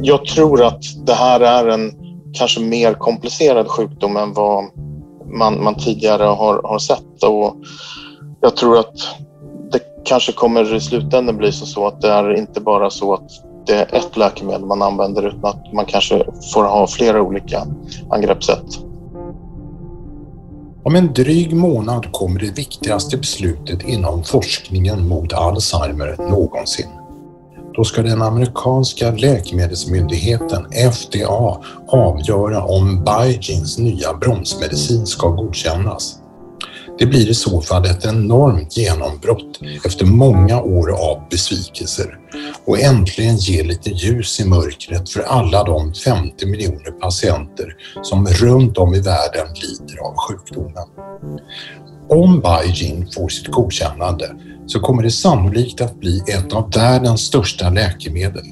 jag tror att det här är en kanske mer komplicerad sjukdom än vad man, man tidigare har, har sett. Och jag tror att det kanske kommer i slutändan bli så att det är inte bara så att det är ett läkemedel man använder utan att man kanske får ha flera olika angreppssätt. Om en dryg månad kommer det viktigaste beslutet inom forskningen mot Alzheimer någonsin. Då ska den amerikanska läkemedelsmyndigheten FDA avgöra om Bigins nya bromsmedicin ska godkännas. Det blir i så fall ett enormt genombrott efter många år av besvikelser och äntligen ge lite ljus i mörkret för alla de 50 miljoner patienter som runt om i världen lider av sjukdomen. Om Biogen får sitt godkännande så kommer det sannolikt att bli ett av världens största läkemedel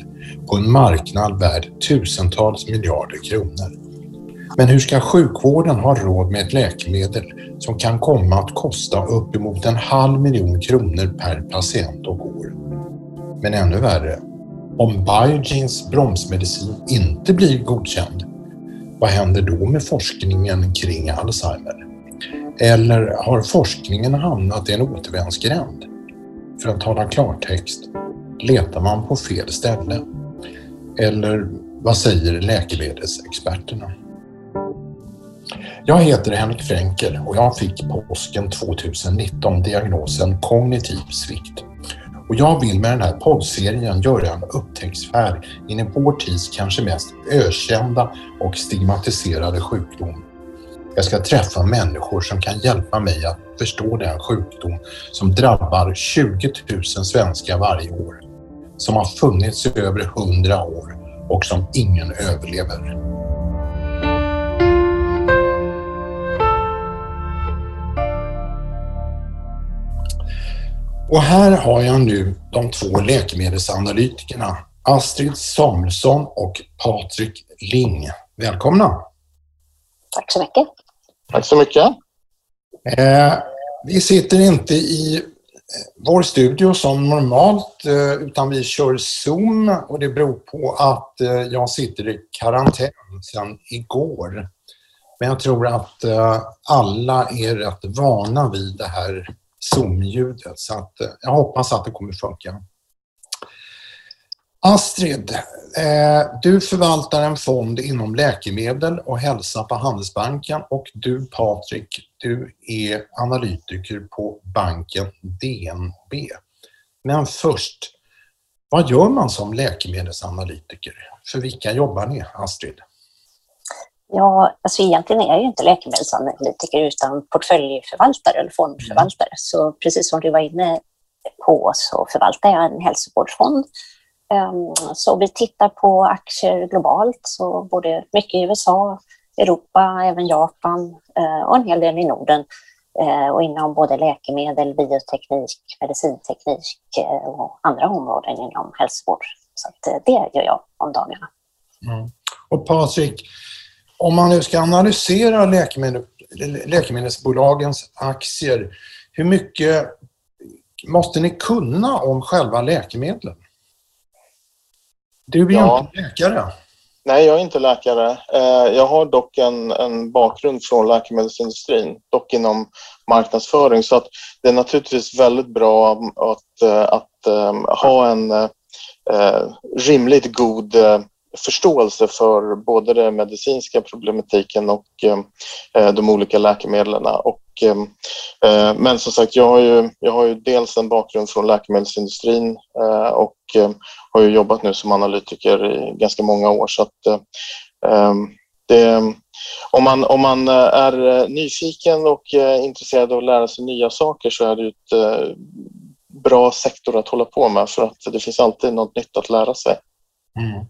på en marknad värd tusentals miljarder kronor. Men hur ska sjukvården ha råd med ett läkemedel som kan komma att kosta uppemot en halv miljon kronor per patient och år? Men ännu värre, om Biogens bromsmedicin inte blir godkänd, vad händer då med forskningen kring Alzheimer? Eller har forskningen hamnat i en återvändsgränd? För att tala klartext, letar man på fel ställe? Eller vad säger läkemedelsexperterna? Jag heter Henrik Fränkel och jag fick påsken 2019 diagnosen kognitiv svikt. Och jag vill med den här poddserien göra en upptäcktsfärd in i vår tids kanske mest ökända och stigmatiserade sjukdom. Jag ska träffa människor som kan hjälpa mig att förstå den sjukdom som drabbar 20 000 svenskar varje år, som har funnits i över 100 år och som ingen överlever. Och här har jag nu de två läkemedelsanalytikerna Astrid Samuelsson och Patrik Ling. Välkomna! Tack så mycket. Tack så mycket. Eh, vi sitter inte i eh, vår studio som normalt eh, utan vi kör Zoom och det beror på att eh, jag sitter i karantän sedan igår. Men jag tror att alla är rätt vana vid det här Zoom-ljudet. Så att, jag hoppas att det kommer funka. Astrid, eh, du förvaltar en fond inom läkemedel och hälsa på Handelsbanken och du Patrik, du är analytiker på banken DNB. Men först, vad gör man som läkemedelsanalytiker? För vilka jobbar ni, Astrid? Ja, alltså egentligen är jag ju inte läkemedelsanalytiker utan portföljförvaltare eller fondförvaltare. Mm. Så precis som du var inne på så förvaltar jag en hälsovårdsfond. Ehm, så vi tittar på aktier globalt, så både mycket i USA, Europa, även Japan eh, och en hel del i Norden. Eh, och inom både läkemedel, bioteknik, medicinteknik eh, och andra områden inom hälsovård. Så det gör jag om dagarna. Mm. Och Patrik, om man nu ska analysera läkemedel, läkemedelsbolagens aktier, hur mycket måste ni kunna om själva läkemedlen? Du är ja. inte läkare. Nej, jag är inte läkare. Eh, jag har dock en, en bakgrund från läkemedelsindustrin, dock inom marknadsföring. Så att det är naturligtvis väldigt bra att, att, att eh, ha en eh, rimligt god förståelse för både den medicinska problematiken och eh, eh de olika läkemedlen. Och, eh, eh, men som sagt, jag har, ju, jag har ju dels en bakgrund från läkemedelsindustrin eh, och eh, har ju jobbat nu som analytiker i ganska många år. Så att, det, om, man, om man är nyfiken och intresserad av att lära sig nya saker så är det ett bra sektor att hålla på med för att det finns alltid något nytt att lära sig. Mm.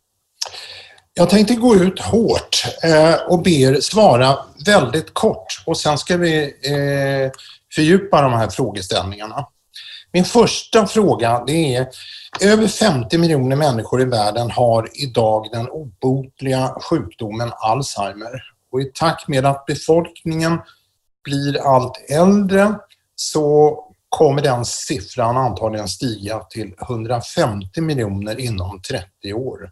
Jag tänkte gå ut hårt eh, och be er svara väldigt kort och sen ska vi eh, fördjupa de här frågeställningarna. Min första fråga det är, över 50 miljoner människor i världen har idag den obotliga sjukdomen Alzheimer. Och i takt med att befolkningen blir allt äldre så kommer den siffran antagligen stiga till 150 miljoner inom 30 år.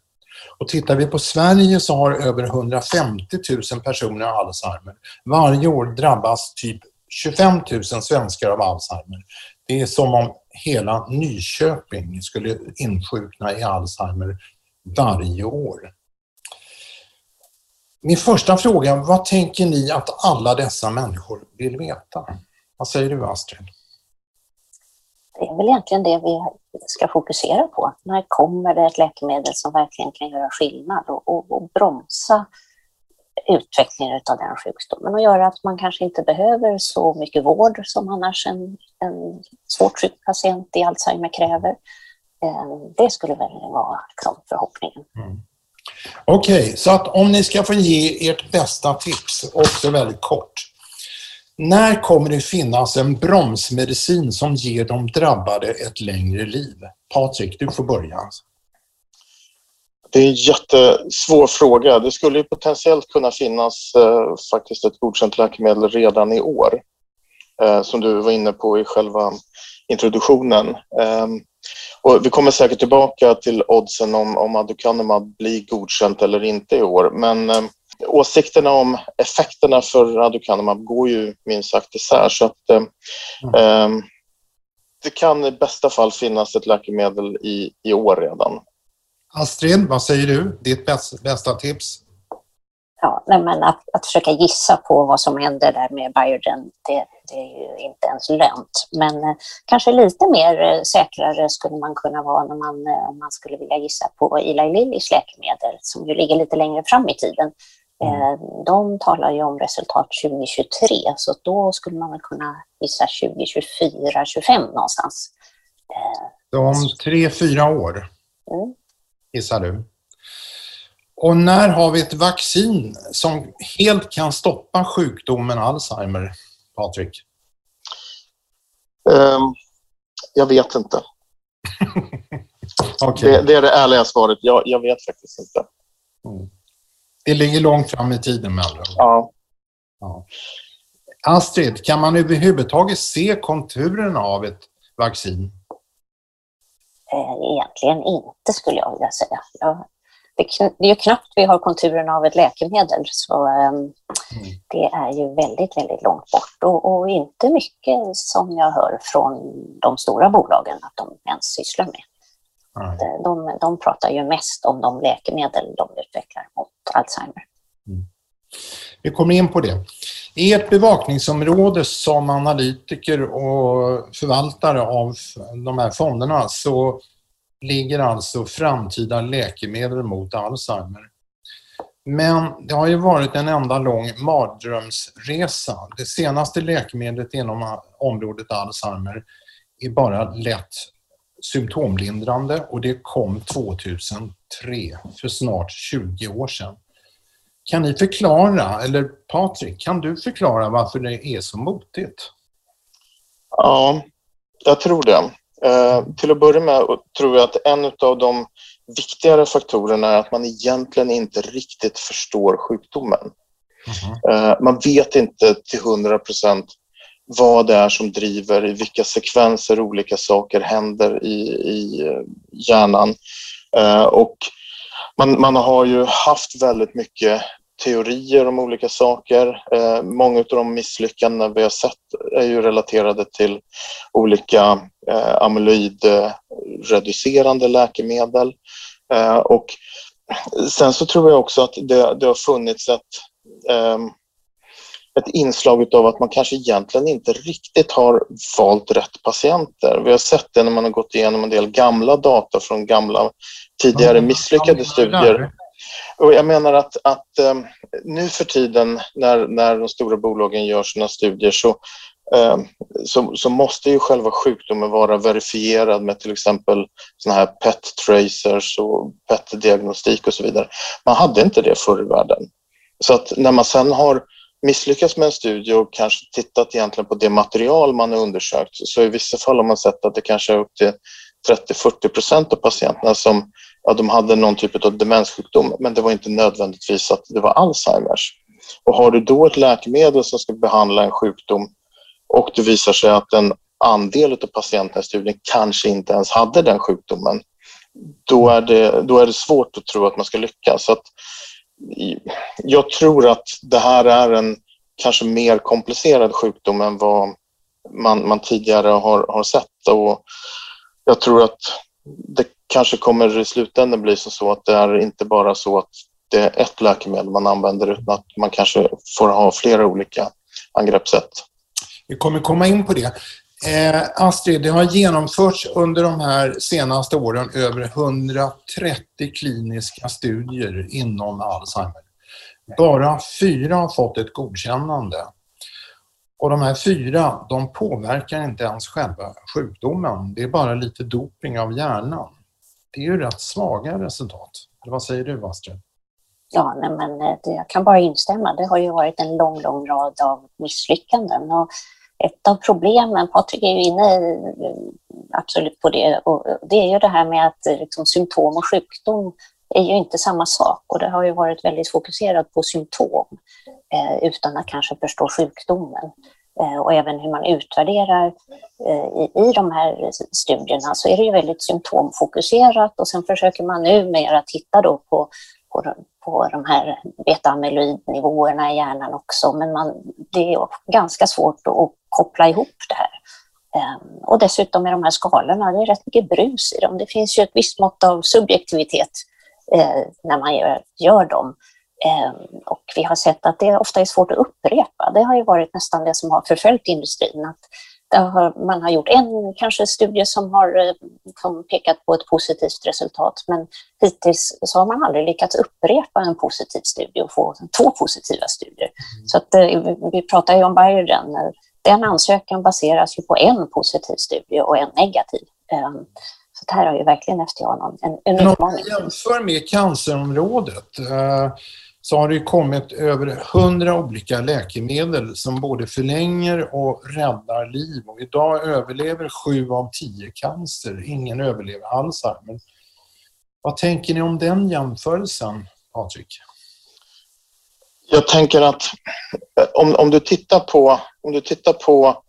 Och tittar vi på Sverige så har över 150 000 personer Alzheimer. Varje år drabbas typ 25 000 svenskar av Alzheimer. Det är som om hela Nyköping skulle insjukna i Alzheimer varje år. Min första fråga, vad tänker ni att alla dessa människor vill veta? Vad säger du Astrid? Det är väl egentligen det vi ska fokusera på. När kommer det ett läkemedel som verkligen kan göra skillnad och, och, och bromsa utvecklingen av den sjukdomen och göra att man kanske inte behöver så mycket vård som annars en, en svårt sjuk patient i Alzheimer kräver. Eh, det skulle väl vara liksom förhoppningen. Mm. Okej, okay, så att om ni ska få ge ert bästa tips, också väldigt kort. När kommer det finnas en bromsmedicin som ger de drabbade ett längre liv? Patrik, du får börja. Det är en jättesvår fråga. Det skulle ju potentiellt kunna finnas eh, faktiskt ett godkänt läkemedel redan i år. Eh, som du var inne på i själva introduktionen. Eh, och vi kommer säkert tillbaka till oddsen om, om aducanumab blir godkänt eller inte i år. Men eh, åsikterna om effekterna för aducanumab går ju minst sagt isär. Så att, eh, mm. Ehm, det kan i bästa fall finnas ett läkemedel i, i år redan. Astrid, vad säger du? Ditt bästa, bästa tips? Ja, men att, att försöka gissa på vad som händer där med Biogen, det, det är ju inte ens lönt. Men eh, kanske lite mer eh, säkrare skulle man kunna vara när man, eh, om man skulle vilja gissa på Eli Lillys läkemedel som ju ligger lite längre fram i tiden. Mm. Eh, de talar ju om resultat 2023, så då skulle man väl kunna gissa 2024, 2025 någonstans. Så om tre, fyra år, mm. gissar du? Och när har vi ett vaccin som helt kan stoppa sjukdomen Alzheimer, Patrik? Um, jag vet inte. okay. det, det, är det ärliga svaret. Jag, jag vet faktiskt inte. Mm. Det ligger långt fram i tiden med andra ja. ja. Astrid, kan man överhuvudtaget se konturerna av ett vaccin? Egentligen inte skulle jag vilja säga. Det, är ju knappt vi har konturerna av ett läkemedel så um, mm. det är ju väldigt, väldigt långt bort och, och, inte mycket som jag hör från de stora bolagen att de ens sysslar med. Mm. De, de pratar ju mest om de läkemedel de utvecklar mot Alzheimer. Mm. Vi kommer in på det. I ett bevakningsområde som analytiker och förvaltare av de här fonderna så ligger alltså framtida läkemedel mot Alzheimer. Men det har ju varit en enda lång mardrömsresa. Det senaste läkemedlet inom området Alzheimer är bara lätt symptomlindrande och det kom 2003, för snart 20 år sedan. Kan ni förklara, eller Patrik, kan du förklara varför det är så motigt? Ja, jag tror det. Eh, till att börja med tror jag att en av de viktigare faktorerna är att man egentligen inte riktigt förstår sjukdomen. Mm. Eh, man vet inte till 100 procent vad det är som driver, i vilka sekvenser olika saker händer i, i eh, hjärnan. Eh, och man, man har ju haft väldigt mycket teorier om olika saker. Eh, många av de misslyckanden vi har sett är ju relaterade till olika eh, amyloidreducerande läkemedel. Eh, och sen så tror jag också att det, det har funnits ett, eh, ett inslag av att man kanske egentligen inte riktigt har valt rätt patienter. Vi har sett det när man har gått igenom en del gamla data från gamla tidigare misslyckade studier och jag menar att, att um, nu för tiden när, när de stora bolagen gör sina studier så, um, så, så, måste ju själva sjukdomen vara verifierad med till exempel såna här PET-tracers och PET-diagnostik och så vidare. Man hade inte det förr i världen. Så att när man sen har misslyckats med en studie och kanske tittat egentligen på det material man har undersökt så i vissa fall har man sett att det kanske är upp till 30-40 procent av patienterna som ja, de hade någon typ av demenssjukdom, men det var inte nödvändigtvis att det var Alzheimers. Och har du då ett läkemedel som ska behandla en sjukdom och det visar sig att en andel av patienterna i studien kanske inte ens hade den sjukdomen, då är, det, då är det svårt att tro att man ska lyckas. Så att, jag tror att det här är en kanske mer komplicerad sjukdom än vad man, man tidigare har, har sett. Och jag tror att det kanske kommer i slutändan bli så att det är inte bara så att det är ett läkemedel man använder utan att man kanske får ha flera olika angreppssätt. Vi kommer komma in på det. Eh, Astrid, det har genomförts under de här senaste åren över 130 kliniska studier inom Alzheimer. Bara fyra har fått ett godkännande. Och de här fyra, de påverkar inte ens själva sjukdomen. Det är bara lite doping av hjärnan. Det är ju rätt svaga resultat. Eller vad säger du, Astrid? Ja, nej, men eh, det, jag kan bara instämma. Det har ju varit en lång, lång rad av misslyckanden. Och ett av problemen, Patrik är ju inne i absolut på det, och det är ju det här med att liksom, symptom och sjukdom är ju inte samma sak och det har ju varit väldigt fokuserat på symptom eh, utan att kanske förstå sjukdomen. Eh, och även hur man utvärderar eh, i, i de här studierna så är det ju väldigt symptomfokuserat och sen försöker man numera titta då på, på, på de här beta-amyloidnivåerna i hjärnan också men man, det är ganska svårt att koppla ihop det här. Ehm, och dessutom är de här skalorna, det är rätt mycket brus i dem. Det finns ju ett visst mått av subjektivitet eh, när man gör, gör dem. Eh, och vi har sett att det ofta är svårt att upprepa. Det har ju varit nästan det som har förföljt industrin. Att har, man har gjort en kanske studie som har eh, som pekat på ett positivt resultat men hittills så har man aldrig lyckats upprepa en positiv studie och få två positiva studier. Mm. Så att, eh, vi pratar ju om Biogen. Den ansökan baseras ju på en positiv studie och en negativ. Eh, så det här har ju verkligen FDA en, en utmaning. Om vi jämför med cancerområdet eh, så har det kommit över hundra olika läkemedel som både förlänger och räddar liv. Och idag överlever sju av tio cancer. Ingen överlever Alzheimer. Vad tänker ni om den jämförelsen, Patrik? Jag tänker att eh, om, om, du tittar på, om du tittar på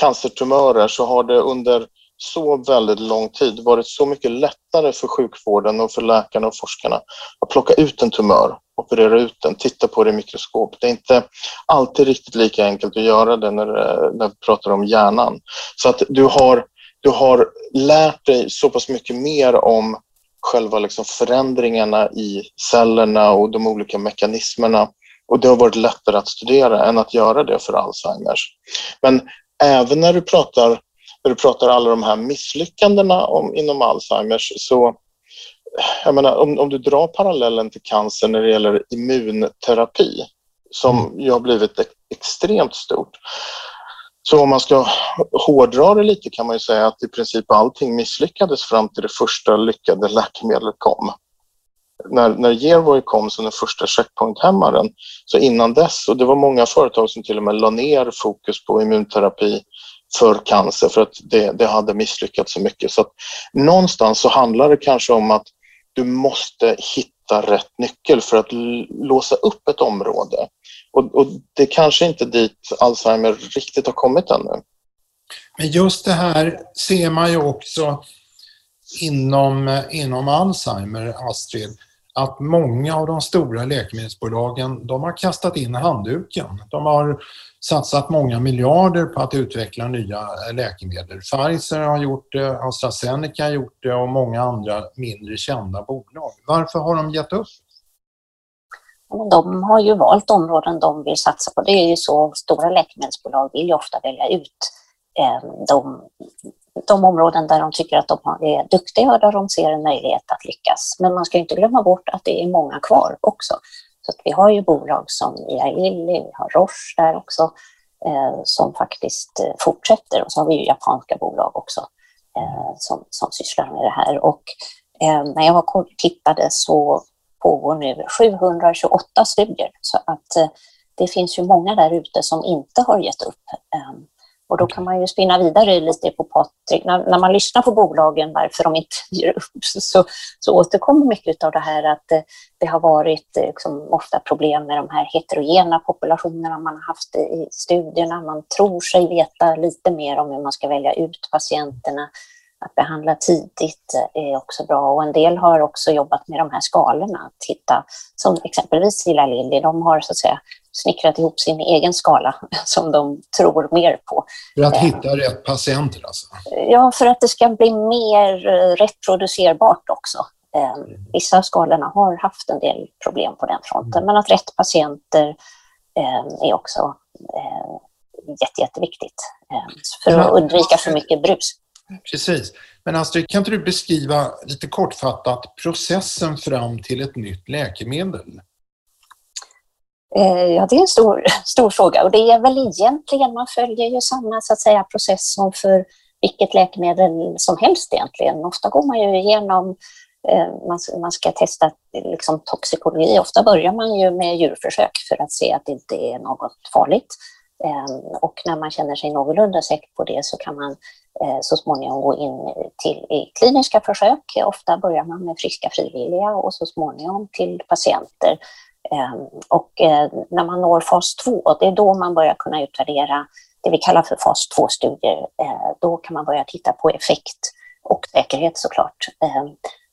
cancertumörer så har det under så väldigt lång tid varit så mycket lättare för sjukvården och för läkarna och forskarna att plocka ut en tumör, operera ut den, titta på det i mikroskop. Det är inte alltid riktigt lika enkelt att göra det när, eh, när vi pratar om hjärnan. Så att du har, du har lärt dig så pass mycket mer om själva liksom förändringarna i cellerna och de olika mekanismerna och det har varit lättare att studera än att göra det för Alzheimers. Men även när du pratar när du pratar alla de här misslyckandena om, inom Alzheimers så jag menar, om, om du drar parallellen till cancer när det gäller immunterapi som mm. ju har blivit extremt stort. Så om man ska hårdra det lite kan man ju säga att i princip allting misslyckades fram till det första lyckade läkemedlet kom. När, när Yervoy kom som den första checkpointhämmaren, så innan dess, och det var många företag som till och med la ner fokus på immunterapi för cancer för att det, det hade misslyckats så mycket. Så att någonstans så handlar det kanske om att du måste hitta rätt nyckel för att låsa upp ett område. Och, och det kanske inte dit Alzheimer riktigt har kommit ännu. Men just det här ser man ju också inom, inom Alzheimer, Astrid, att många av de stora läkemedelsbolagen de har kastat in handduken. De har satsat många miljarder på att utveckla nya läkemedel. Pfizer har gjort det, AstraZeneca har gjort det och många andra mindre kända bolag. Varför har de gett upp? De har ju valt områden de vill satsa på. Det är ju så, stora läkemedelsbolag vill ju ofta välja ut eh, de, de områden där de tycker att de är duktiga och där de ser en möjlighet att lyckas. Men man ska inte glömma bort att det är många kvar också. Så vi har ju bolag som Eli vi har Roche där också, eh, som faktiskt eh, fortsätter. Och så har vi ju japanska bolag också eh, som, som sysslar med det här. Och eh, när jag var tittade så pågår nu 728 studier. Så att eh, det finns ju många där ute som inte har gett upp. Eh, Eh, och då kan man ju spinna vidare lite på Patrik. När, när man lyssnar på bolagen varför de inte ger upp så, så återkommer mycket av det här att det, det har varit eh, liksom, ofta problem med de här heterogena populationerna man har haft i studierna. Man tror sig veta lite mer om hur man ska välja ut patienterna. Att behandla tidigt är också bra och en del har också jobbat med de här skalorna. Att hitta, som exempelvis Lilla Lilly, de har så att säga snickrat ihop sin egen skala som de tror mer på. För att hitta rätt patienter alltså? Ja, för att det ska bli mer reproducerbart också. Mm. Vissa av skalorna har haft en del problem på den fronten, mm. men att rätt patienter är också jätte, jätteviktigt för att undvika för mycket brus. Precis. Men Astrid, kan inte du beskriva lite kortfattat processen fram till ett nytt läkemedel? Eh, ja, det är en stor, stor fråga och det är väl egentligen, man följer ju samma så att säga, process som för vilket läkemedel som helst egentligen. Ofta går man ju igenom, eh, man, ska testa liksom, toxikologi, ofta börjar man ju med djurförsök för att se att det inte är något farligt. Ehm, och när man känner sig någorlunda säker på det så kan man eh, så småningom gå in till i kliniska försök. Ofta börjar man med friska frivilliga och så småningom till patienter Eh, och eh, när man når fas 2, det är då man börjar kunna utvärdera det vi kallar för fas 2-studier. Eh, då kan man börja titta på effekt och säkerhet såklart.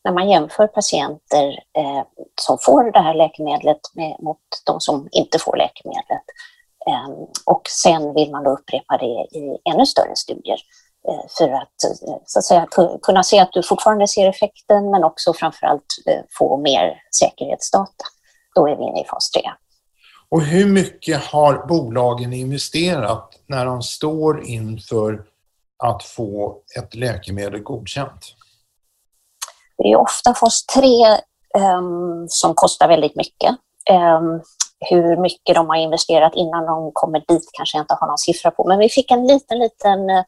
När man jämför patienter som får det här läkemedlet mot de som inte får läkemedlet. Och sen vill man då upprepa det i ännu större studier för att, så att säga, kunna se att du fortfarande ser effekten men också framförallt få mer säkerhetsdata då är vi inne i fas 3. Och hur mycket har bolagen investerat när de står inför att få ett läkemedel godkänt? Det är ofta fas 3 um, ehm, som kostar väldigt mycket. Um, hur mycket de har investerat innan de kommer dit kanske jag inte har någon siffra på, men vi fick en liten, liten uh,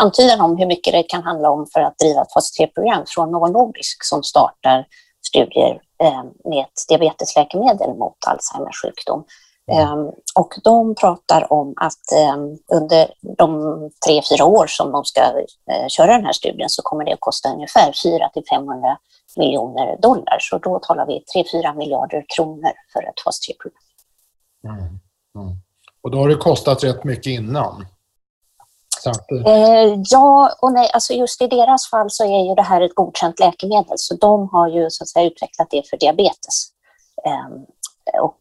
antydan om hur mycket det kan handla om för att driva ett fas 3-program från Novo Nordisk som startar studier Eh, med ett diabetesläkemedel mot Alzheimers sjukdom. Mm. Och de pratar om att ehm, under de tre, fyra år som de ska eh, köra den här studien så kommer det att kosta ungefär 4 till 500 miljoner dollar. Så då talar vi 3-4 miljarder kronor för ett fas 3-program. Mm. Mm. Och då har det kostat rätt mycket innan? Eh, ja och nej, alltså just i deras fall så är ju det här ett godkänt läkemedel så de har ju så att säga utvecklat det för diabetes. Eh, och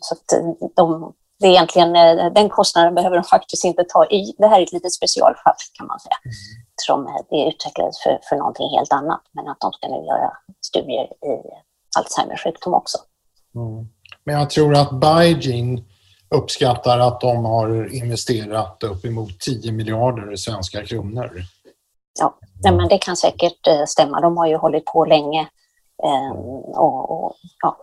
så att de, det är egentligen, eh, den kostnaden behöver de faktiskt inte ta i. Det här är ett litet specialfall kan man säga. Mm. Som det utvecklades för, för någonting helt annat men att de ska nu göra studier i Alzheimers sjukdom också. Mm. Men jag tror att Beijing uppskattar att de har investerat uppemot 10 miljarder svenska kronor. Ja, men det kan säkert eh, stämma. De har ju hållit på länge. Eh, och, och ja.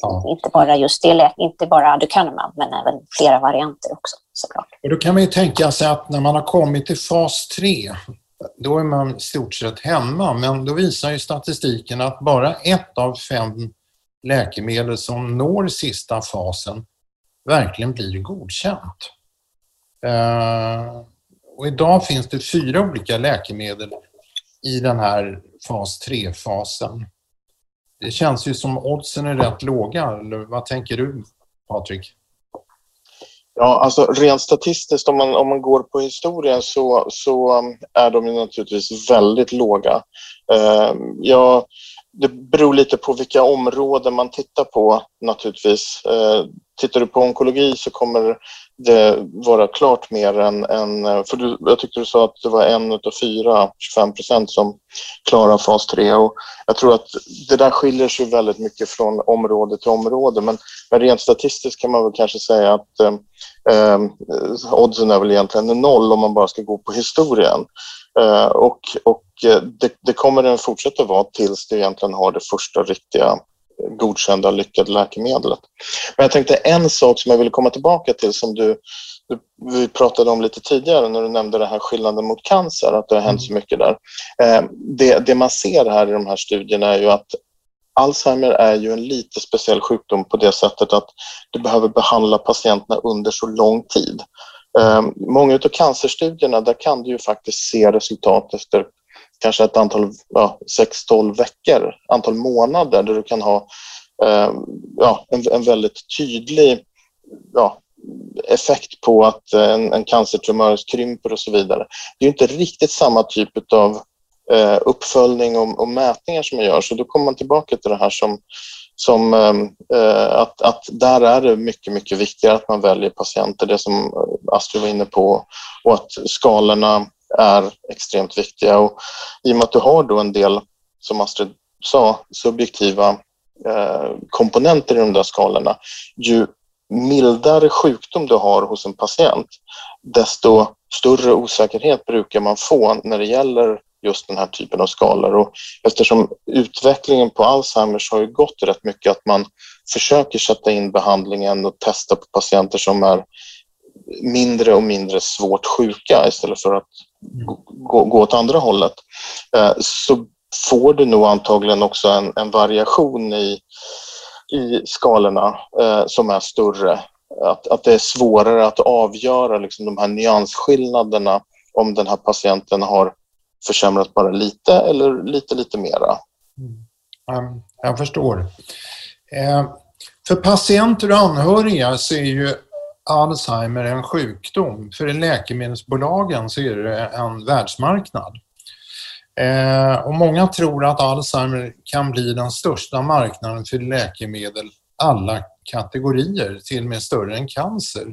Ja. Inte bara just det, inte bara aducanumab, men även flera varianter också såklart. Och då kan man ju tänka sig att när man har kommit till fas 3, då är man i stort sett hemma, men då visar ju statistiken att bara ett av fem läkemedel som når sista fasen verkligen blir godkänt. Eh, och idag finns det fyra olika läkemedel i den här fas 3-fasen. Det känns ju som oddsen är rätt låga, eller vad tänker du Patrik? Ja, alltså rent statistiskt om man, om man går på historien så, så eh, är de ju naturligtvis väldigt låga. Eh, jag, det beror lite på vilka områden man tittar på naturligtvis. Eh, tittar du på onkologi så kommer det vara klart mer än... än eh, för du, jag tyckte du sa att det var en av fyra, 25 procent, som klarar fas 3. Och jag tror att det där skiljer sig väldigt mycket från område till område. Men, men rent statistiskt kan man väl kanske säga att eh, eh oddsen är väl egentligen noll om man bara ska gå på historien. Eh, och och eh, det, det kommer den fortsätta vara tills det egentligen har det första riktiga godkända lyckade läkemedlet. Men jag tänkte en sak som jag vill komma tillbaka till som du, du, vi pratade om lite tidigare när du nämnde den här skillnaden mot cancer, att det har hänt så mm. mycket där. Eh, det, det man ser här i de här studierna är ju att Alzheimer är ju en lite speciell sjukdom på det sättet att du behöver behandla patienterna under så lång tid. Ehm, många av cancerstudierna, där kan du ju faktiskt se resultat efter kanske ett antal, ja, 6-12 veckor, antal månader där du kan ha ehm, ja, en, en väldigt tydlig ja, effekt på att en, en cancertumör krymper och så vidare. Det är inte riktigt samma typ av eh, uppföljning och, och, mätningar som man gör. Så då kommer man tillbaka till det här som, som ehm, eh, att, att där är det mycket, mycket viktigare att man väljer patienter, det som eh, Astrid var inne på, och att skalorna är extremt viktiga. Och I och med att du har då en del, som Astrid sa, subjektiva eh, komponenter i de där skalorna, ju mildare sjukdom du har hos en patient, desto större osäkerhet brukar man få när det gäller just den här typen av skalor. Och eftersom utvecklingen på Alzheimers har ju gått rätt mycket att man försöker sätta in behandlingen och testa på patienter som är mindre och mindre svårt sjuka istället för att gå, gå åt andra hållet, eh, så får du nog antagligen också en, en variation i, i skalorna eh, som är större. Att, att det är svårare att avgöra liksom, de här nyansskillnaderna om den här patienten har försämrat bara lite eller lite, lite mera. Mm. Jag förstår. Eh, för patienter och anhöriga så är ju Alzheimer en sjukdom. För läkemedelsbolagen så är det en världsmarknad. Eh, och många tror att Alzheimer kan bli den största marknaden för läkemedel alla kategorier, till och med större än cancer.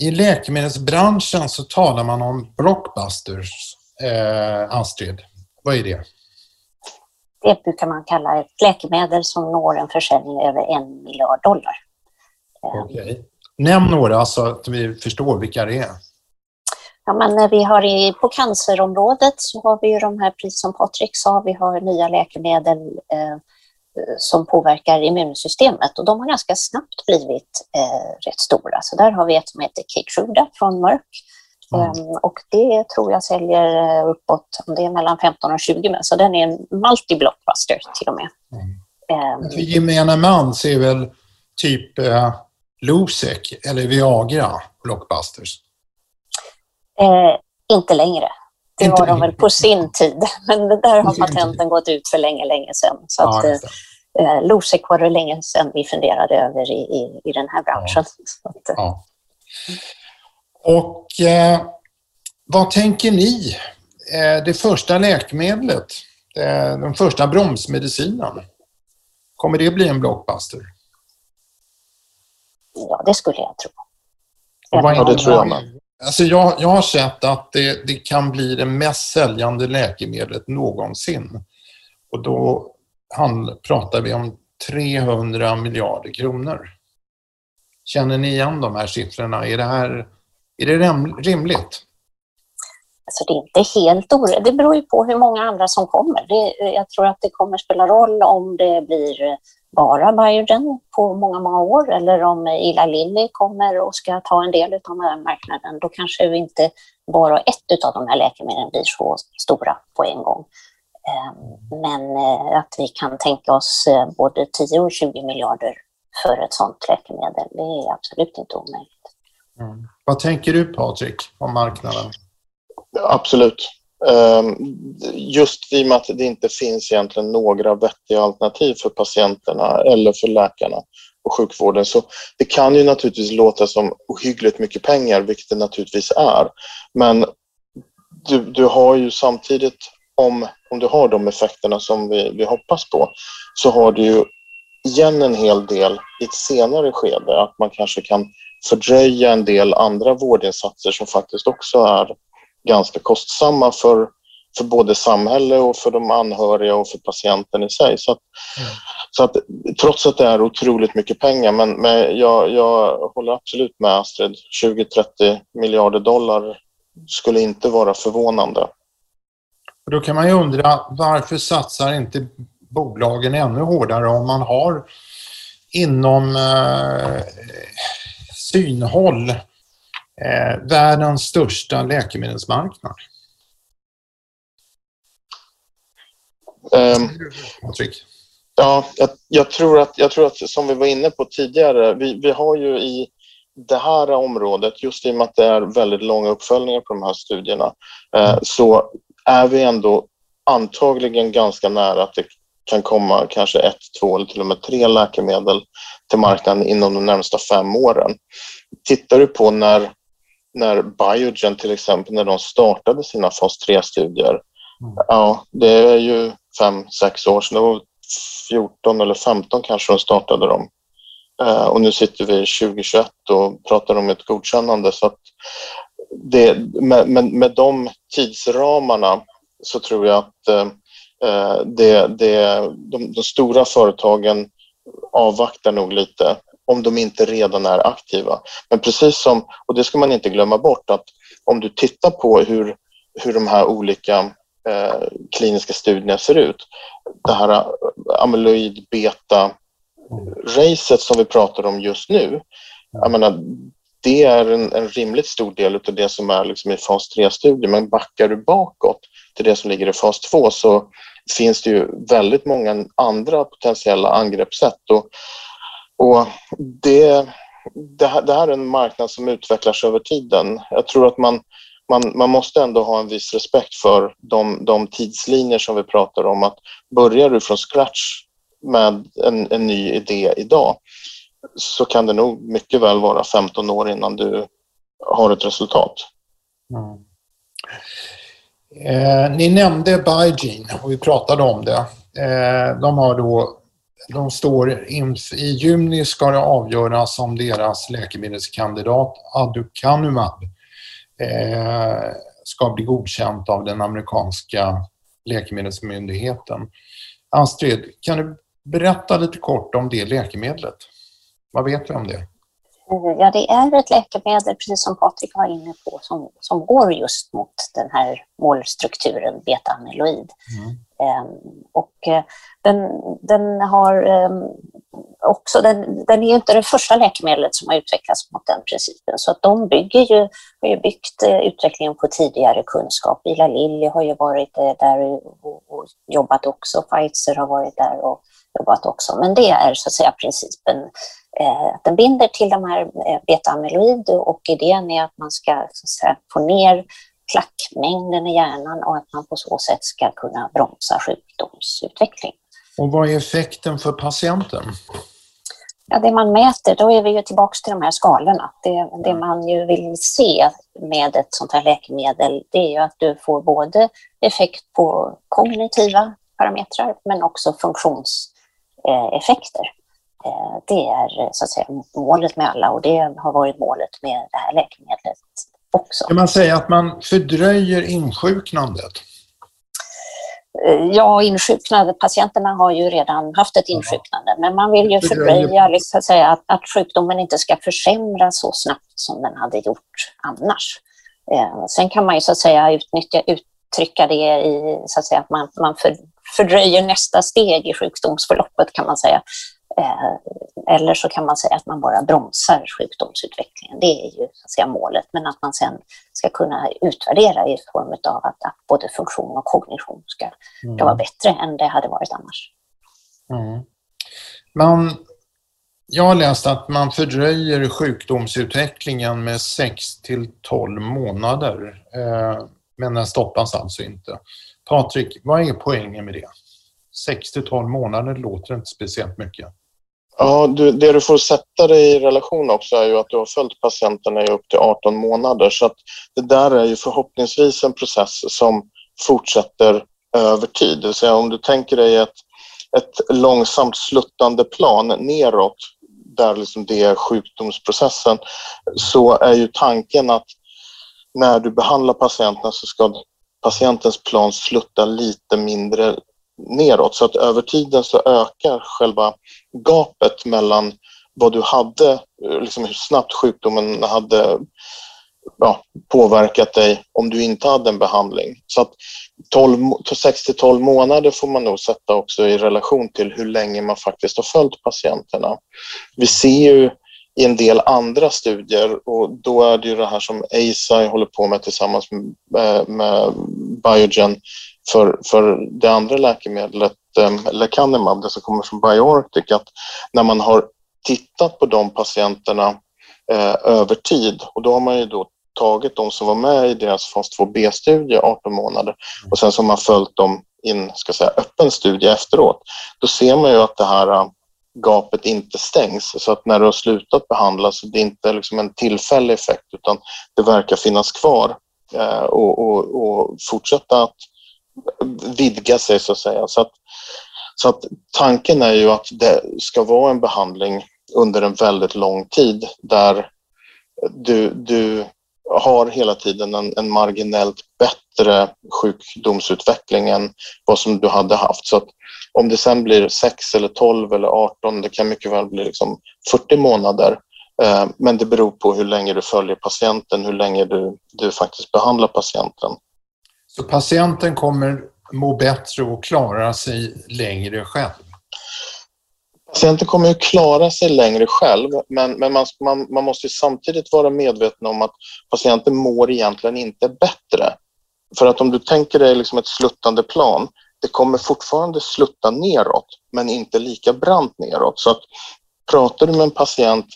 I läkemedelsbranschen så talar man om blockbusters. Eh, Astrid, vad är det? Det brukar man kalla ett läkemedel som når en försäljning över en miljard dollar. Okay. Nämn några så att vi förstår vilka det är. Ja, men vi har i, på cancerområdet så har vi ju de här, precis som Patrik sa, vi har nya läkemedel eh, som påverkar immunsystemet och de har ganska snabbt blivit eh, rätt stora. Så där har vi ett som heter Keytruda från Merck mm. um, och det tror jag säljer eh, uppåt, om det är mellan 15 och 20, men så den är en multi-blockbuster till och med. Mm. Um, För gemene man ser väl typ eh, Losec eller Viagra blockbusters? Eh, inte längre. Det var de väl på sin tid, men där har patenten gått ut för länge, länge sedan. Så att, eh, eh, Losec var det länge sedan vi funderade över i, i, i den här branschen. Ja. Att, eh. ja. Och eh, vad tänker ni? Eh, det första läkemedlet, eh, den första bromsmedicinen, kommer det bli en blockbuster? Ja, det skulle jag tro. Ja, det tror jag med. Alltså jag, jag har sett att det, det kan bli det mest säljande läkemedlet någonsin. Och då han, pratar vi om 300 miljarder kronor. Känner ni igen de här siffrorna? Är det, här, är det rimligt? Alltså det är inte helt orimligt. Det beror ju på hur många andra som kommer. Det, jag tror att det kommer spela roll om det blir bara Biogen på många, många år eller om Ila Lilly kommer och ska ta en del av den här marknaden, då kanske vi inte bara ett av de här läkemedlen blir så stora på en gång. Ehm, men eh, att vi kan tänka oss eh, både 10 och 20 miljarder för ett sådant läkemedel, det är absolut inte omöjligt. Mm. Vad tänker du Patrik om marknaden? Absolut. Ehm, just i och med att det inte finns egentligen några vettiga alternativ för patienterna eller för läkarna och sjukvården. Så det kan ju naturligtvis låta som ohyggligt mycket pengar, vilket det naturligtvis är. Men du, du har ju samtidigt, om, om du har de effekterna som vi, vi hoppas på, så har du ju igen en hel del i ett senare skede, att man kanske kan fördröja en del andra vårdinsatser som faktiskt också är ganska kostsamma för, för både samhälle och för de anhöriga och för patienten i sig. Så att, mm. så att, trots att det är otroligt mycket pengar, men, men jag, jag håller absolut med Astrid, 20-30 miljarder dollar skulle inte vara förvånande. Då kan man ju undra varför satsar inte bolagen ännu hårdare om man har inom eh, synhåll eh, världens största läkemedelsmarknad. Um, ja, jag, jag, tror att, jag tror att, som vi var inne på tidigare, vi, vi har ju i det här området, just i och med att det är väldigt långa uppföljningar på de här studierna, eh, så är vi ändå antagligen ganska nära att det kan komma kanske ett, två eller till och med tre läkemedel till marknaden inom de närmsta fem åren. Tittar du på när, när Biogen till exempel, när de startade sina fas 3-studier, mm. ja, det är ju fem, sex år sedan, det var 14 eller 15 kanske de startade dem. Uh, och nu sitter vi 2021 och pratar om ett godkännande. Så att det, med, med, med de tidsramarna så tror jag att uh, det, det, de, de, stora företagen avvaktar nog lite om de inte redan är aktiva. Men precis som, och det ska man inte glömma bort, att om du tittar på hur, hur de här olika eh, kliniska studierna ser ut. Det här eh, amyloid beta racet som vi pratar om just nu, jag menar, det är en, en rimligt stor del av det som är liksom i fas 3-studier. Men backar du bakåt till det som ligger i fas 2 så finns det ju väldigt många andra potentiella angreppssätt. Och, och det, det, här, det här är en marknad som utvecklas över tiden. Jag tror att man, man, man måste ändå ha en viss respekt för de, de tidslinjer som vi pratar om. Att börjar du från scratch med en, en ny idé idag så kan det nog mycket väl vara 15 år innan du har ett resultat. Mm. Eh, ni nämnde Bygene och vi pratade om det. Eh, de har då de står in, I juni ska det avgöras om deras läkemedelskandidat Aducanumab eh, ska bli godkänt av den amerikanska läkemedelsmyndigheten. Astrid, kan du berätta lite kort om det läkemedlet? Vad vet vi om det? Ja, det är ett läkemedel, precis som Patrik var inne på, som, som går just mot den här målstrukturen beta-amyloid. Mm. Um, och uh, den, den har um, också, den, den är inte det första läkemedlet som har utvecklats mot den principen, så att de bygger ju, har ju byggt uh, utvecklingen på tidigare kunskap. Ila Lilly har ju varit där och, och, jobbat också, Pfizer har varit där och jobbat också, men det är så att säga principen Eh, den binder till de här eh, beta-amyloid och idén är att man ska så säga, få ner plackmängden i hjärnan och att man på så sätt ska kunna bromsa sjukdomsutveckling. Och vad är effekten för patienten? Ja, det man mäter, då är vi ju tillbaka till de här skalorna. Det, det man ju vill se med ett sånt här läkemedel, det är ju att du får både effekt på kognitiva parametrar men också funktionseffekter. Eh, det är så att säga målet med alla och det har varit målet med det här läkemedlet också. Kan man säga att man fördröjer insjuknandet? Eh, ja, insjuknande. Patienterna har ju redan haft ett insjuknande, men man vill ju fördröja liksom, att, säga, att, att sjukdomen inte ska försämras så snabbt som den hade gjort annars. Eh, sen kan man ju så att säga utnyttja, uttrycka det i så att säga att man, man för, fördröjer nästa steg i sjukdomsförloppet kan man säga. Eh, eller så kan man säga att man bara bromsar sjukdomsutvecklingen. Det är ju så att säga, målet, men att man sen ska kunna utvärdera i form av att, att både funktion och kognition ska, mm. ska vara bättre än det hade varit annars. Mm. Man, jag har läst att man fördröjer sjukdomsutvecklingen med 6 till 12 månader, eh, men den stoppas alltså inte. Patrik, vad är poängen med det? 60-12 månader låter inte speciellt mycket. Ja, du, det du får sätta dig i relation också är ju att du har följt patienterna i upp till 18 månader. Så att det där är ju förhoppningsvis en process som fortsätter över tid. Det vill säga om du tänker dig ett, ett långsamt sluttande plan neråt där liksom det är sjukdomsprocessen så är ju tanken att när du behandlar patienterna så ska patientens plan sluttar lite mindre neråt. Så att över tiden så ökar själva gapet mellan vad du hade, eh, liksom hur snabbt sjukdomen hade ja, påverkat dig om du inte hade en behandling. Så att 6-12 månader får man nog sätta också i relation till hur länge man faktiskt har följt patienterna. Vi ser ju i en del andra studier. Och då är det ju det här som ASI håller på med tillsammans med, eh, med Biogen för, för det andra läkemedlet, eh, lecanemab, det som kommer från BioArctic, att när man har tittat på de patienterna eh, över tid och då har man ju då tagit de som var med i deras fas 2B-studie 18 månader och sen så har man följt dem i en ska säga, öppen studie efteråt, då ser man ju att det här eh, gapet inte stängs. Så att när du har slutat behandla så det är inte liksom en tillfällig effekt utan det verkar finnas kvar eh, och, och, och, fortsätta att vidga sig så att säga. Så att, så att tanken är ju att det ska vara en behandling under en väldigt lång tid där du, du har hela tiden en, en marginellt bättre sjukdomsutveckling än vad som du hade haft. Så att om det sen blir 6 eller 12 eller 18, det kan mycket väl bli liksom 40 månader. Eh, men det beror på hur länge du följer patienten, hur länge du, du faktiskt behandlar patienten. Så patienten kommer må bättre och klara sig längre själv? Patienten kommer ju klara sig längre själv, men, men man, man, man måste samtidigt vara medveten om att patienten mår egentligen inte bättre. För att om du tänker dig liksom ett sluttande plan, det kommer fortfarande slutta neråt, men inte lika brant neråt. Så att pratar du med en patient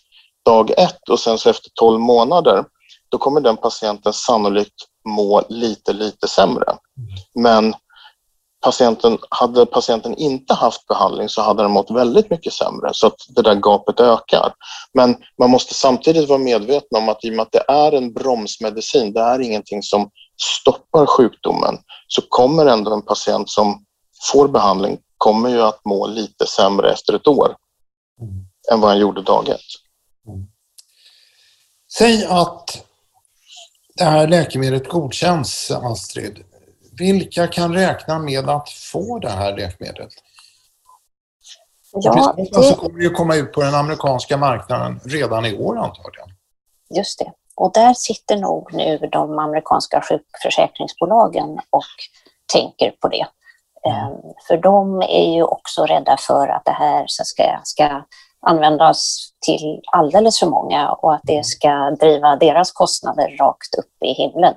dag ett och sen så efter 12 månader, då kommer den patienten sannolikt må lite, lite sämre. Mm. Men patienten, hade patienten inte haft behandling så hade den mått väldigt mycket sämre så att det där gapet ökar. Men man måste samtidigt vara medveten om att i och med att det är en bromsmedicin, det är ingenting som stoppar sjukdomen, så kommer ändå en patient som får behandling kommer ju att må lite sämre efter ett år mm. än vad han gjorde dag ett. Mm. Säg att det här läkemedlet godkänns, Astrid. Vilka kan räkna med att få det här läkemedlet? Ja, det... så kommer det ju komma ut på den amerikanska marknaden redan i år antagligen. Just det. Och där sitter nog nu de amerikanska sjukförsäkringsbolagen och tänker på det. Mm. Ehm, för de är ju också rädda för att det här ska, ska användas till alldeles för många och att det ska driva deras kostnader rakt upp i himlen.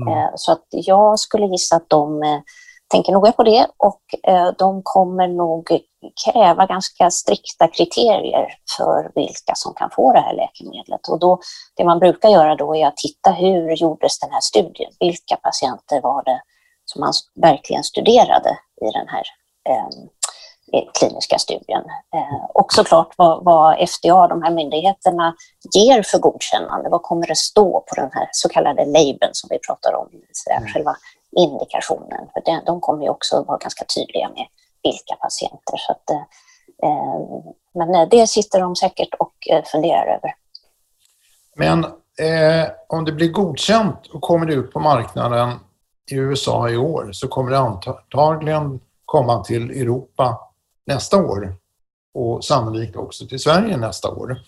Mm. Eh, så att jag skulle gissa att de eh, tänker noga på det och eh, de kommer nog kräva ganska strikta kriterier för vilka som kan få det här läkemedlet. Och då, det man brukar göra då är att titta hur gjordes den här studien? Vilka patienter var det som man verkligen studerade i den här eh, kliniska studien. Eh, och såklart vad, vad, FDA, de här myndigheterna, ger för godkännande. Vad kommer det stå på den här så kallade labeln som vi pratar om, mm. själva indikationen. För det, de kommer ju också vara ganska tydliga med vilka patienter. Så att, eh, eh men eh, det sitter de säkert och eh, funderar över. Men eh, om det blir godkänt och kommer det ut på marknaden i USA i år så kommer det antagligen komma till Europa nästa år och sannolikt också till Sverige nästa år.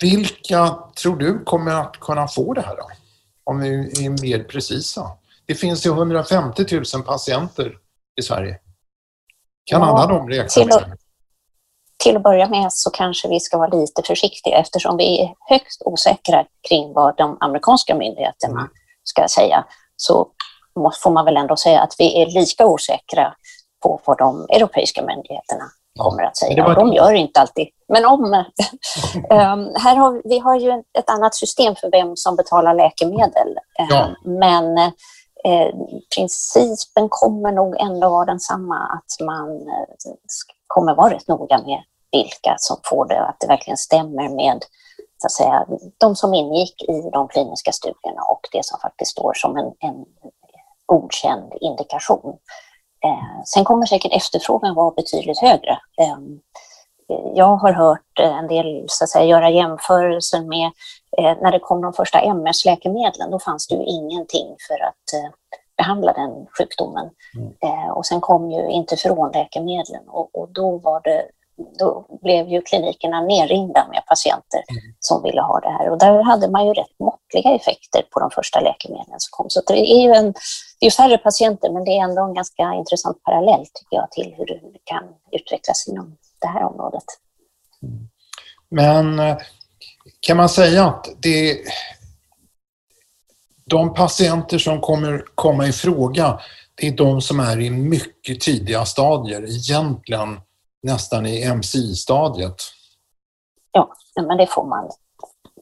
Vilka tror du kommer att kunna få det här då? Om vi är mer precisa. Det finns ju 150 000 patienter i Sverige. Kan ja, alla de räkna till? Till att börja med så kanske vi ska vara lite försiktiga eftersom vi är högst osäkra kring vad de amerikanska myndigheterna mm. ska säga. Så får man väl ändå säga att vi är lika osäkra på vad de europeiska myndigheterna kommer att säga. Var... De gör inte alltid. Men om... um, här har, vi har ju ett annat system för vem som betalar läkemedel. Ja. Men Eh, principen kommer nog ändå vara densamma, att man eh, kommer vara rätt noga med vilka som får det, att det verkligen stämmer med så att säga, de som ingick i de kliniska studierna och det som faktiskt står som en, en godkänd indikation. Eh, sen kommer säkert efterfrågan vara betydligt högre. Eh, jag har hört en del så att säga, göra jämförelser med eh, när det kom de första MS-läkemedlen. Då fanns det ju ingenting för att behandla den sjukdomen. Mm. och sen kom ju interferonläkemedlen och, och då var det då blev ju klinikerna nerringda med patienter mm. som ville ha det här. Och där hade man ju rätt måttliga effekter på de första läkemedlen som kom. Så det är ju en, det är färre patienter, men det är ändå en ganska intressant parallell tycker jag till hur det kan utvecklas inom det här området. Mm. Men eh, kan man säga att det, de patienter som kommer komma i fråga, det är de som är i mycket tidiga stadier, egentligen nästan i MCI-stadiet. Ja, men det får man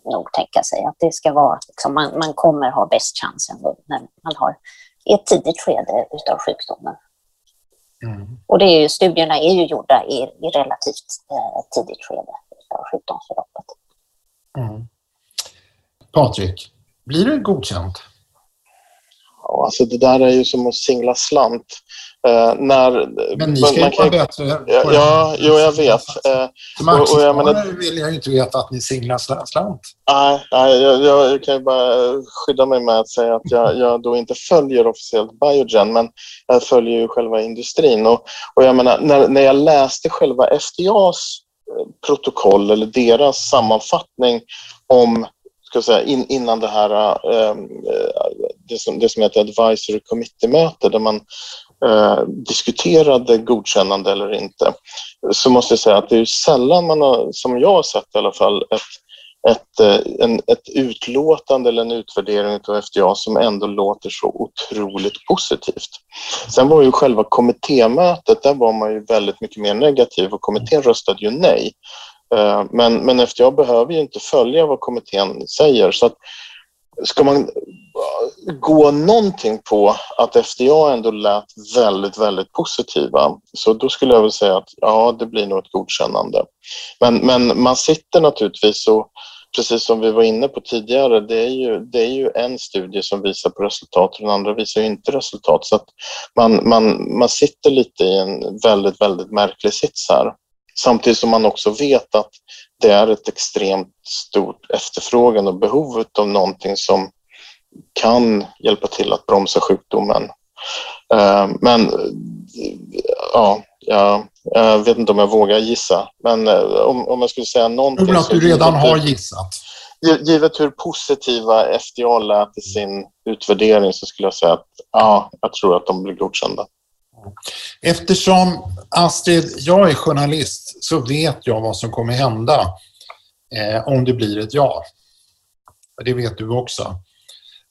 nog tänka sig att det ska vara, liksom, man, man kommer ha bäst chansen när man har i ett tidigt skede utav sjukdomen. Mm. Och det är ju, studierna är ju gjorda i, i relativt eh, tidigt skede av sjukdomsförloppet. Mm. Patrik, blir du godkänt? Ja, alltså det där är ju som att singla slant. Uh, när, men ni ska ju vara bättre Ja, ja jo, jag vet. Uh, Som och, och jag menar, vill jag inte veta att ni singlar slant. Nej, nej jag, jag, kan ju bara skydda mig med att säga att jag, jag då inte följer officiellt Biogen, men jag följer ju själva industrin. Och, och jag menar, när, när jag läste själva FDAs eh, protokoll eller deras sammanfattning om ska säga, in, innan det här äh, det, som, det som heter advisory committee-möte där man Eh, diskuterade godkännande eller inte så måste jag säga att det är sällan man har, som jag har sett i alla fall, ett, ett, eh, en, ett utlåtande eller en utvärdering av FDA som ändå låter så otroligt positivt. Sen var ju själva kommittémötet, där var man ju väldigt mycket mer negativ och kommittén röstade ju nej. Eh, men, men FDA behöver ju inte följa vad kommittén säger. Så att ska man eh, gå någonting på att FDA ändå lät väldigt, väldigt positiva så då skulle jag väl säga att ja, det blir nog ett godkännande. Men, men man sitter naturligtvis och precis som vi var inne på tidigare, det är ju, det är ju en studie som visar på resultat och den andra visar ju inte resultat. Så att man, man, man sitter lite i en väldigt, väldigt märklig sits här. Samtidigt som man också vet att det är ett extremt stort efterfrågan och behov av någonting som kan hjälpa till att bromsa sjukdomen. Eh, men ja, jag, jag vet inte om jag vågar gissa, men eh, om, om jag skulle säga någonting... Tror att du redan har gissat. Givet hur positiva FDA lät i sin utvärdering så skulle jag säga att ja, jag tror att de blir godkända. Eftersom Astrid, jag är journalist så vet jag vad som kommer hända eh, om det blir ett ja. Det vet du också.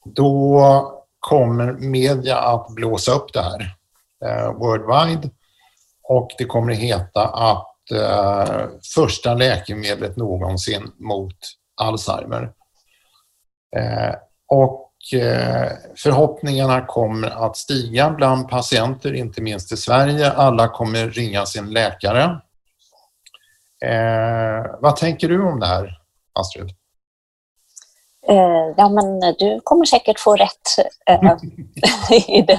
Då kommer media att blåsa upp det här eh, worldwide och det kommer heta att eh, första läkemedlet någonsin mot Alzheimer. Eh, och Eh, förhoppningarna kommer att stiga bland patienter, inte minst i Sverige. Alla kommer ringa sin läkare. Eh, vad tänker du om det här, Astrid? Eh, ja, men du kommer säkert få rätt eh, i den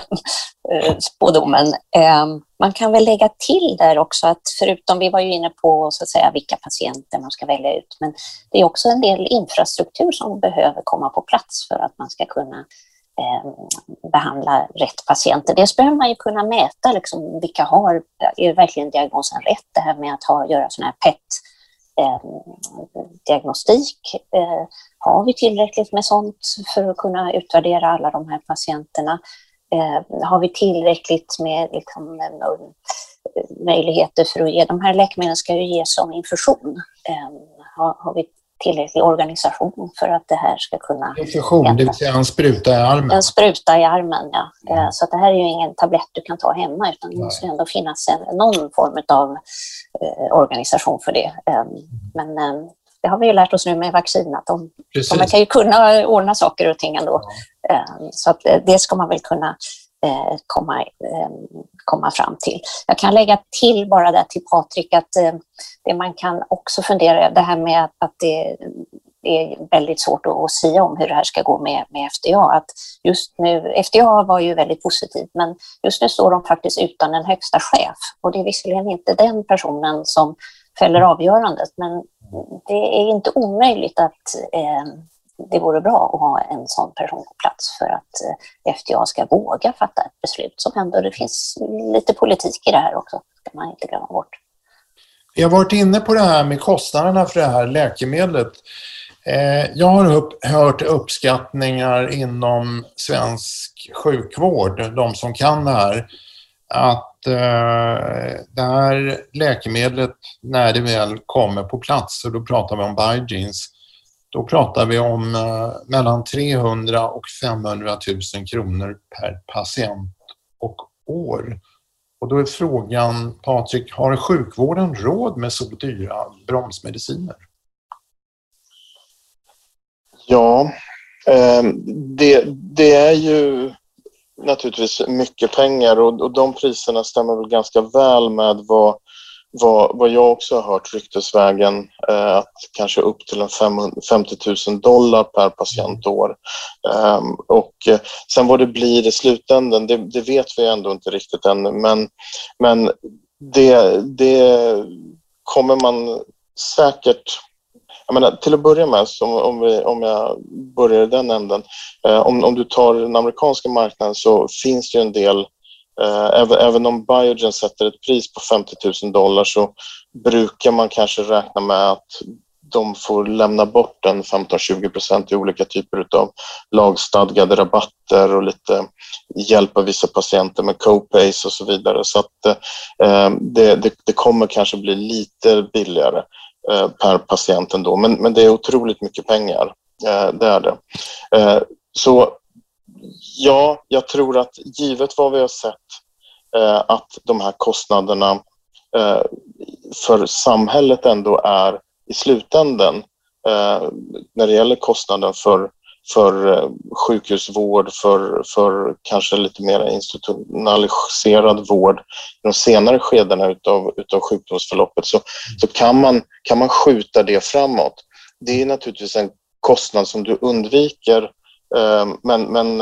eh, spådomen. Eh, man kan väl lägga till där också att förutom, vi var ju inne på så att säga vilka patienter man ska välja ut, men det är också en del infrastruktur som behöver komma på plats för att man ska kunna behandla rätt patienter. Dels behöver man ju kunna mäta liksom, vilka har, är verkligen diagnosen rätt? Det här med att ha, göra sådana här PET Eh, diagnostik eh, har vi tillräckligt med sånt för att kunna utvärdera alla de här patienterna? Eh, har vi tillräckligt med liksom, möjligheter för att ge, de här läkemedlen ska ju ges som infusion. Har, har vi tillräcklig organisation för att det här ska kunna... Infusion, det vill säga en spruta i armen? En spruta i armen, ja. Mm. Så det här är ju ingen tablett du kan ta hemma utan det måste ändå finnas en, någon form av eh, organisation för det. Eh, men eh, det har vi ju lärt oss nu med vaccin, att de, de kan ju kunna ordna saker och ting ändå. Ehm, så att eh, det ska man väl kunna eh, komma, komma fram till. Jag kan lägga till bara där till Patrik att eh, det man kan också fundera det här med att det är väldigt svårt att säga om hur det här ska gå med, med FDA. Att just nu, FDA var ju väldigt positivt, men just nu står de faktiskt utan en högsta chef. Och det är visserligen inte den personen som fäller avgörandet, men det är inte omöjligt att eh, det vore bra att ha en sån person på plats för att eh, FDA ska våga fatta ett beslut som ändå det finns lite politik i det här också, ska man inte glömma bort. Vi har varit inne på det här med kostnaderna för det här läkemedlet. Eh, jag har upp, hört uppskattningar inom svensk sjukvård, de som kan det här, att eh, det här läkemedlet, när det väl kommer på plats, och då pratar vi om Biogenes, då pratar vi om eh, mellan 300 och 500 000 kronor per patient och år. Och då är frågan, Patrik, har sjukvården råd med så dyra bromsmediciner? Ja, eh, det, det är ju naturligtvis mycket pengar och, och de priserna stämmer väl ganska väl med vad, vad, vad jag också har hört ryktesvägen, eh, att kanske upp till en 50 000 dollar per patientår. Eh, och eh, sen vad det blir i slutändan, det, det, vet vi ändå inte riktigt ännu, men, men det, det kommer man säkert jag menar, till att börja med, om, om, vi, om jag börjar i den änden, eh, om, om du tar den amerikanska marknaden så finns det ju en del, Eh, även, även om Biogen sätter ett pris på 50 000 dollar så brukar man kanske räkna med att de får lämna bort en 15-20 procent i olika typer av lagstadgade rabatter och lite hjälpa vissa patienter med co-pays och så vidare. Så att eh, det, det, det, kommer kanske bli lite billigare. Eh, per patient ändå. Men, men det är otroligt mycket pengar. Eh, det är det. Eh, så ja, jag tror att givet vad vi har sett eh, att de här kostnaderna eh, för samhället ändå är i slutändan eh, när det gäller kostnaden för för sjukhusvård, för, för kanske lite mer institutionaliserad vård i de senare skedena utav, utav sjukdomsförloppet så, så kan, man, kan man skjuta det framåt. Det är naturligtvis en kostnad som du undviker Ehm, men, men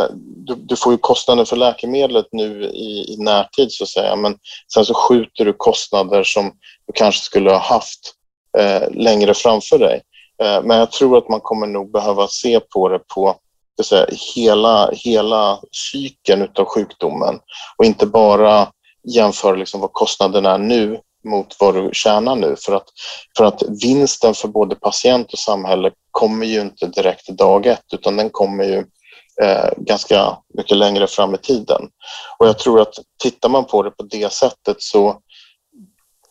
du, du, får ju kostnaden för läkemedlet nu i, i närtid så att säga men sen så skjuter du kostnader som du kanske skulle ha haft eh, längre framför dig. Eh, men jag tror att man kommer nog behöva se på det på säga, hela, hela cykeln av sjukdomen och inte bara jämföra liksom vad kostnaden är nu mot vad du tjänar nu. För att, för att vinsten för både patient och samhälle kommer ju inte direkt dag ett utan den kommer ju eh, ganska mycket längre fram i tiden. Och jag tror att tittar man på det på det sättet så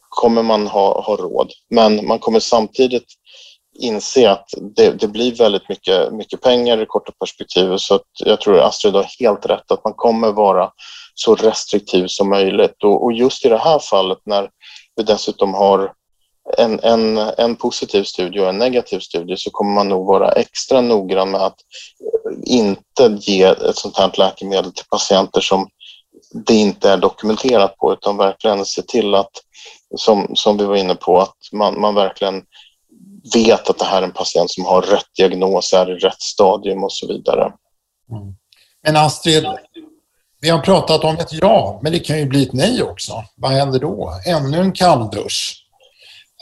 kommer man ha, ha råd. Men man kommer samtidigt inse att det, det, blir väldigt mycket, mycket pengar i det korta perspektivet så att jag tror Astrid har helt rätt att man kommer vara så restriktiv som möjligt och, och just i det här fallet när vi dessutom har en, en, en positiv studie och en negativ studie så kommer man nog vara extra noggrann med att eh, inte ge ett sånt här läkemedel till patienter som det inte är dokumenterat på utan verkligen se till att, som, som vi var inne på, att man, man verkligen vet att det här är en patient som har rätt diagnos, är i rätt stadium och så vidare. Mm. Men Astrid, vi har pratat om ett ja, men det kan ju bli ett nej också. Vad händer då? Ännu en kalldusch.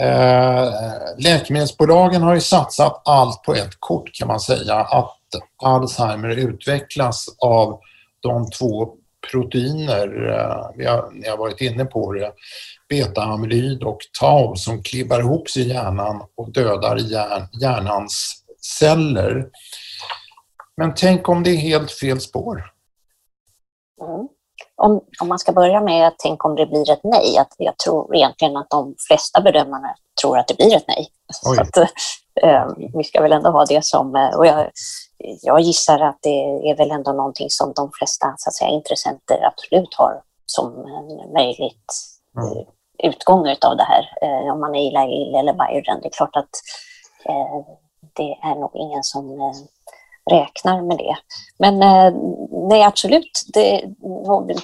Eh, läkemedelsbolagen har ju satsat allt på ett kort kan man säga, att Alzheimer utvecklas av de två proteiner, eh, vi har, ni har varit inne på det, beta-amyloid och tau som klibbar ihop sig i hjärnan och dödar hjärn, hjärnans celler. Men tänk om det är helt fel spår? Mm. Om, om, man ska börja med att tänka om det blir ett nej, att jag tror egentligen att de flesta bedömarna tror att det blir ett nej. Så att, eh, vi ska väl ändå ha det som... Eh, och jag, jag gissar att det är väl ändå någonting som de flesta så att säga, intressenter absolut har som möjligt mm utgång av det här, eh, om man är illa eller Biogen. Det är klart att eh, det är nog ingen som eh, räknar med det. Men eh, nej, absolut, det,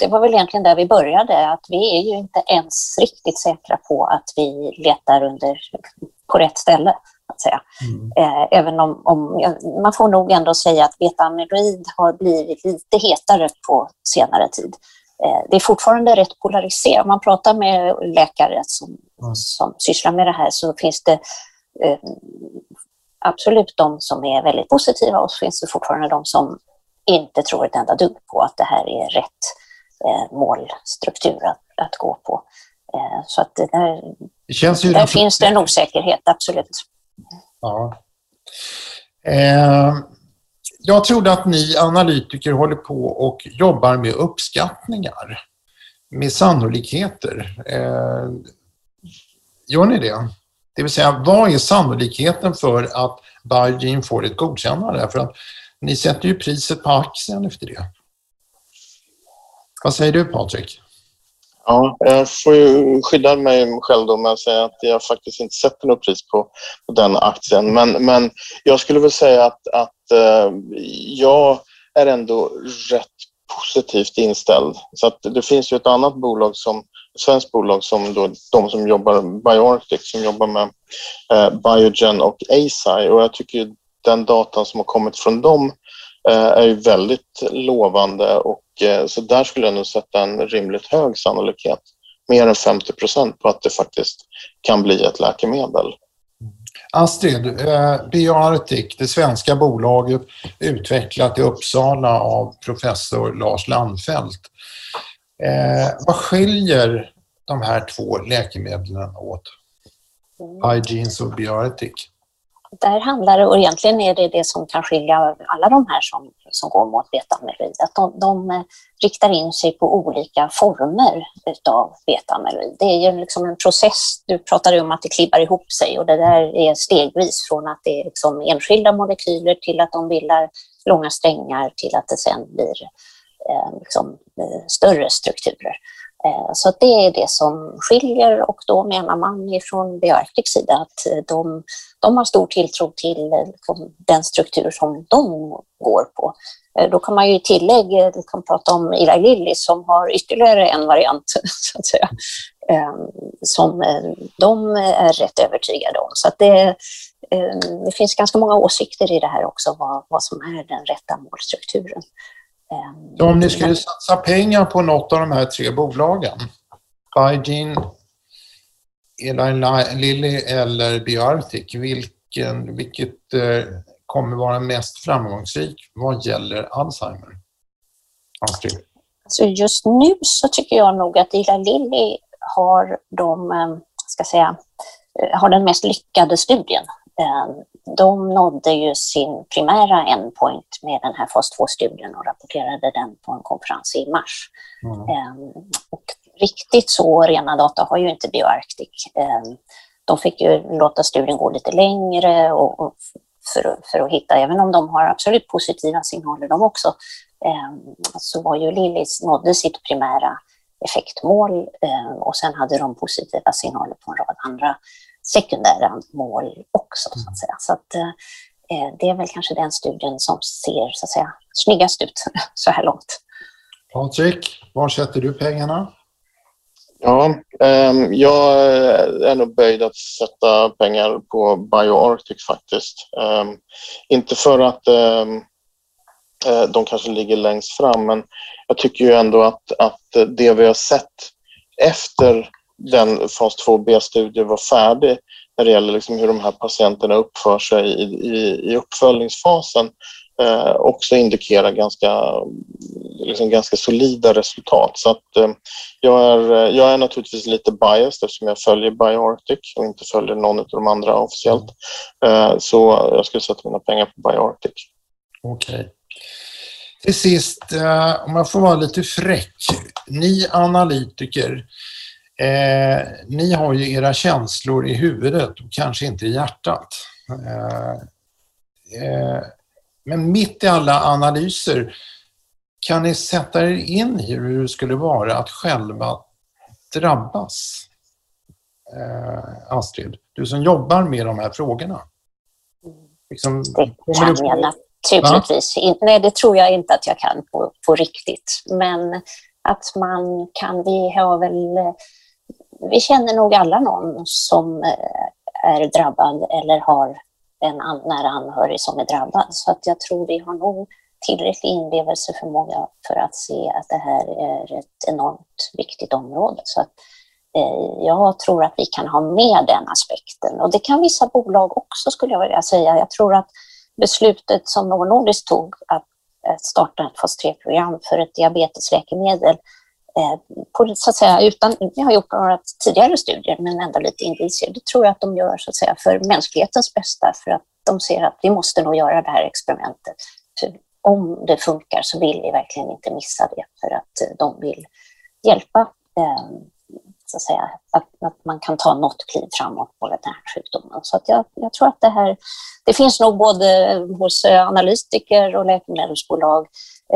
det, var väl egentligen där vi började, att vi är ju inte ens riktigt säkra på att vi letar under, på rätt ställe. Att säga. Mm. Eh, även om, om, man får nog ändå säga att beta-amyloid har blivit lite hetare på senare tid. Eh, det är fortfarande rätt polariserat. Om man pratar med läkare som, mm. som sysslar med det här så finns det absolut de som är väldigt positiva och så finns det fortfarande de som inte tror ett enda dugg på att det här är rätt eh, målstruktur att, att gå på. Eh, så att det där, det där finns det en osäkerhet, absolut. Ja. Eh, jag trodde att ni analytiker håller på och jobbar med uppskattningar, med sannolikheter. Eh, gör ni det? Det vill säga, vad är sannolikheten för att Biogen får ett godkännande? För att ni sätter ju priset på aktien efter det. Vad säger du Patrik? Ja, jag får ju skydda mig själv då med att säga att jag faktiskt inte sätter något pris på, på den aktien. Men, men jag skulle väl säga att, att eh, jag är ändå rätt positivt inställd. Så att det finns ju ett annat bolag som ett svenskt bolag som då, de som jobbar, BioArctic, som jobbar med eh, Biogen och ASI och jag tycker den datan som har kommit från dem eh, är ju väldigt lovande och eh, så där skulle jag nog sätta en rimligt hög sannolikhet, mer än 50 procent på att det faktiskt kan bli ett läkemedel. Astrid, eh, BioArctic, det svenska bolaget utvecklat i Uppsala av professor Lars Landfelt. Eh, vad skiljer de här två läkemedlen åt? Hygenes och BioArctic? Där handlar det, och egentligen är det det som kan skilja alla de här som, som går mot betamyloid, att de, de eh, riktar in sig på olika former av betamyloid. Det är ju liksom en process, du pratade om att det klibbar ihop sig och det där är stegvis från att det är liksom enskilda molekyler till att de bildar långa strängar till att det sen blir eh, liksom, eh, större strukturer. Eh, så det är det som skiljer och då menar man från Björkliks sida att eh, de, de har stor tilltro till eh, liksom, den struktur som de går på. Då kan man ju i tillägg kan prata om Eli Lilly som har ytterligare en variant så att säga, ehm, som de är rätt övertygade om. Så att det, ehm, det finns ganska många åsikter i det här också, vad, vad som är den rätta målstrukturen. Så om ni skulle satsa pengar på något av de här tre bolagen, Biogen, Eli Lilly eller Bioarctic, vilken, vilket eh, kommer vara mest framgångsrik vad gäller Alzheimer? Astrid? Alltså just nu så tycker jag nog att Eli Lilly har, de, eh, ska säga, eh, har den mest lyckade studien de nådde ju sin primära endpoint med den här fas 2-studien och rapporterade den på en konferens i mars. Mm. Och riktigt så rena data har ju inte BioArctic. Ehm, de fick ju låta studien gå lite längre och, för, för att hitta, även om de har absolut positiva signaler de också, så var ju Lillis nådde sitt primära effektmål och sen hade de positiva signaler på en rad andra sekundära mål också. Så att mm. säga. Så att, eh, det är väl kanske den studien som ser så att säga, snyggast ut så här långt. Patrik, var sätter du pengarna? Ja, eh, jag är nog böjd att sätta pengar på BioArctic faktiskt. Eh, inte för att ehm, eh, de kanske ligger längst fram, men jag tycker ju ändå att, att det vi har sett efter den fas 2B-studien var färdig när det gäller liksom hur de här patienterna uppför sig i, i, i uppföljningsfasen eh, också indikerar ganska, liksom ganska solida resultat. Så att, eh, jag, är, jag är naturligtvis lite biased eftersom jag följer BioArctic och inte följer någon av de andra officiellt. Eh, så jag skulle sätta mina pengar på BioArctic. Okej. Okay. Till sist, eh, om jag får vara lite fräck. Ni analytiker Eh, ni har ju era känslor i huvudet och kanske inte i hjärtat. Eh, eh, men mitt i alla analyser, kan ni sätta er in i hur det skulle vara att själva drabbas? Eh, Astrid, du som jobbar med de här frågorna. Liksom, det kan jag naturligtvis. Nej, det tror jag inte att jag kan på, på riktigt. Men att man kan, vi har väl vi känner nog alla någon som eh, är drabbad eller har en nära anhörig som är drabbad. Så att jag tror vi har nog tillräcklig inlevelseförmåga för att se att det här är ett enormt viktigt område. Så att, eh, jag tror att vi kan ha med den aspekten och det kan vissa bolag också skulle jag vilja säga. Jag tror att beslutet som Novo Nordisk tog att, att starta ett fas 3-program för ett diabetesläkemedel Eh, Eh, på, så att säga, utan, jag har gjort några tidigare studier men ändå lite indicier. Det tror jag att de gör så att säga, för mänsklighetens bästa för att de ser att vi måste nog göra det här experimentet. För om det funkar så vill vi verkligen inte missa det för att eh, de vill hjälpa eh, så att, säga, att, att, man kan ta något kliv framåt på den här sjukdomen. Så att jag, jag tror att det här, det finns nog både hos eh, analytiker och läkemedelsbolag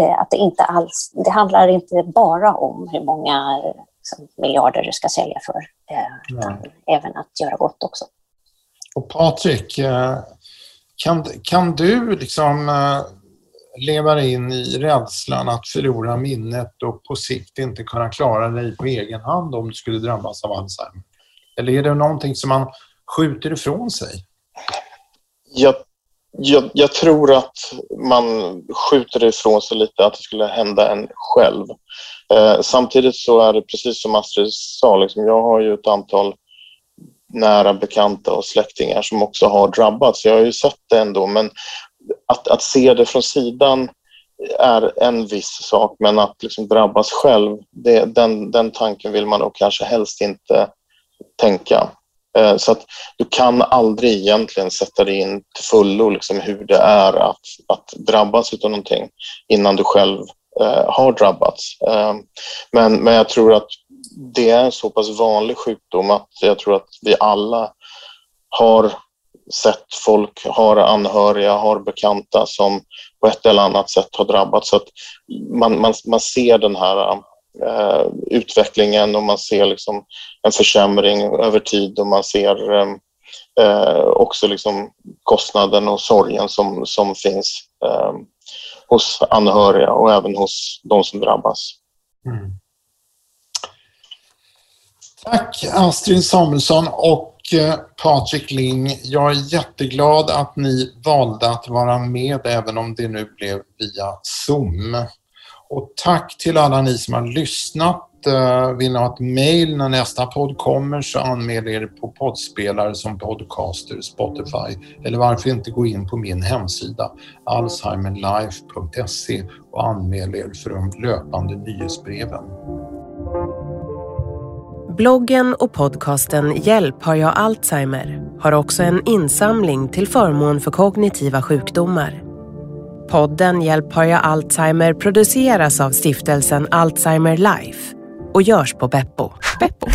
att det inte alls, det handlar inte bara om hur många liksom, miljarder du ska sälja för, eh, utan även att göra gott också. Och Patrik, eh, kan, kan du liksom leva in i rädslan att förlora minnet och på sikt inte kunna klara dig på egen hand om du skulle drabbas av Alzheimer? Eller är det någonting som man skjuter ifrån sig? Jag, jag, jag tror att man skjuter ifrån sig lite att det skulle hända en själv. Eh, samtidigt så är det precis som Astrid sa, liksom, jag har ju ett antal nära bekanta och släktingar som också har drabbats. Jag har ju sett det ändå, men att, att se det från sidan är en viss sak, men att liksom drabbas själv, det, den, den tanken vill man nog kanske helst inte tänka. Eh, så att du kan aldrig egentligen sätta dig in till fullo liksom hur det är att, att drabbas av någonting innan du själv eh, har drabbats. Eh, men, men jag tror att det är en så pass vanlig sjukdom att jag tror att vi alla har sett folk, har anhöriga, har bekanta som på ett eller annat sätt har drabbats. Så att man, man, man ser den här eh, utvecklingen och man ser liksom en försämring över tid och man ser ehm, eh, också liksom kostnaden och sorgen som, som finns eh, hos anhöriga och även hos de som drabbas. Mm. Tack Astrid Samuelsson och eh, Patrik Ling. Jag är jätteglad att ni valde att vara med även om det nu blev via Zoom. Och tack till alla ni som har lyssnat. Eh, vill ni ha ett mejl när nästa podd kommer så anmäl er på poddspelare som Podcaster, Spotify eller varför inte gå in på min hemsida alzheimerlife.se och anmäl er för de löpande nyhetsbreven. Bloggen och podcasten Hjälp har jag Alzheimer har också en insamling till förmån för kognitiva sjukdomar. Podden Hjälp har jag Alzheimer produceras av stiftelsen Alzheimer Life och görs på Beppo. Beppo.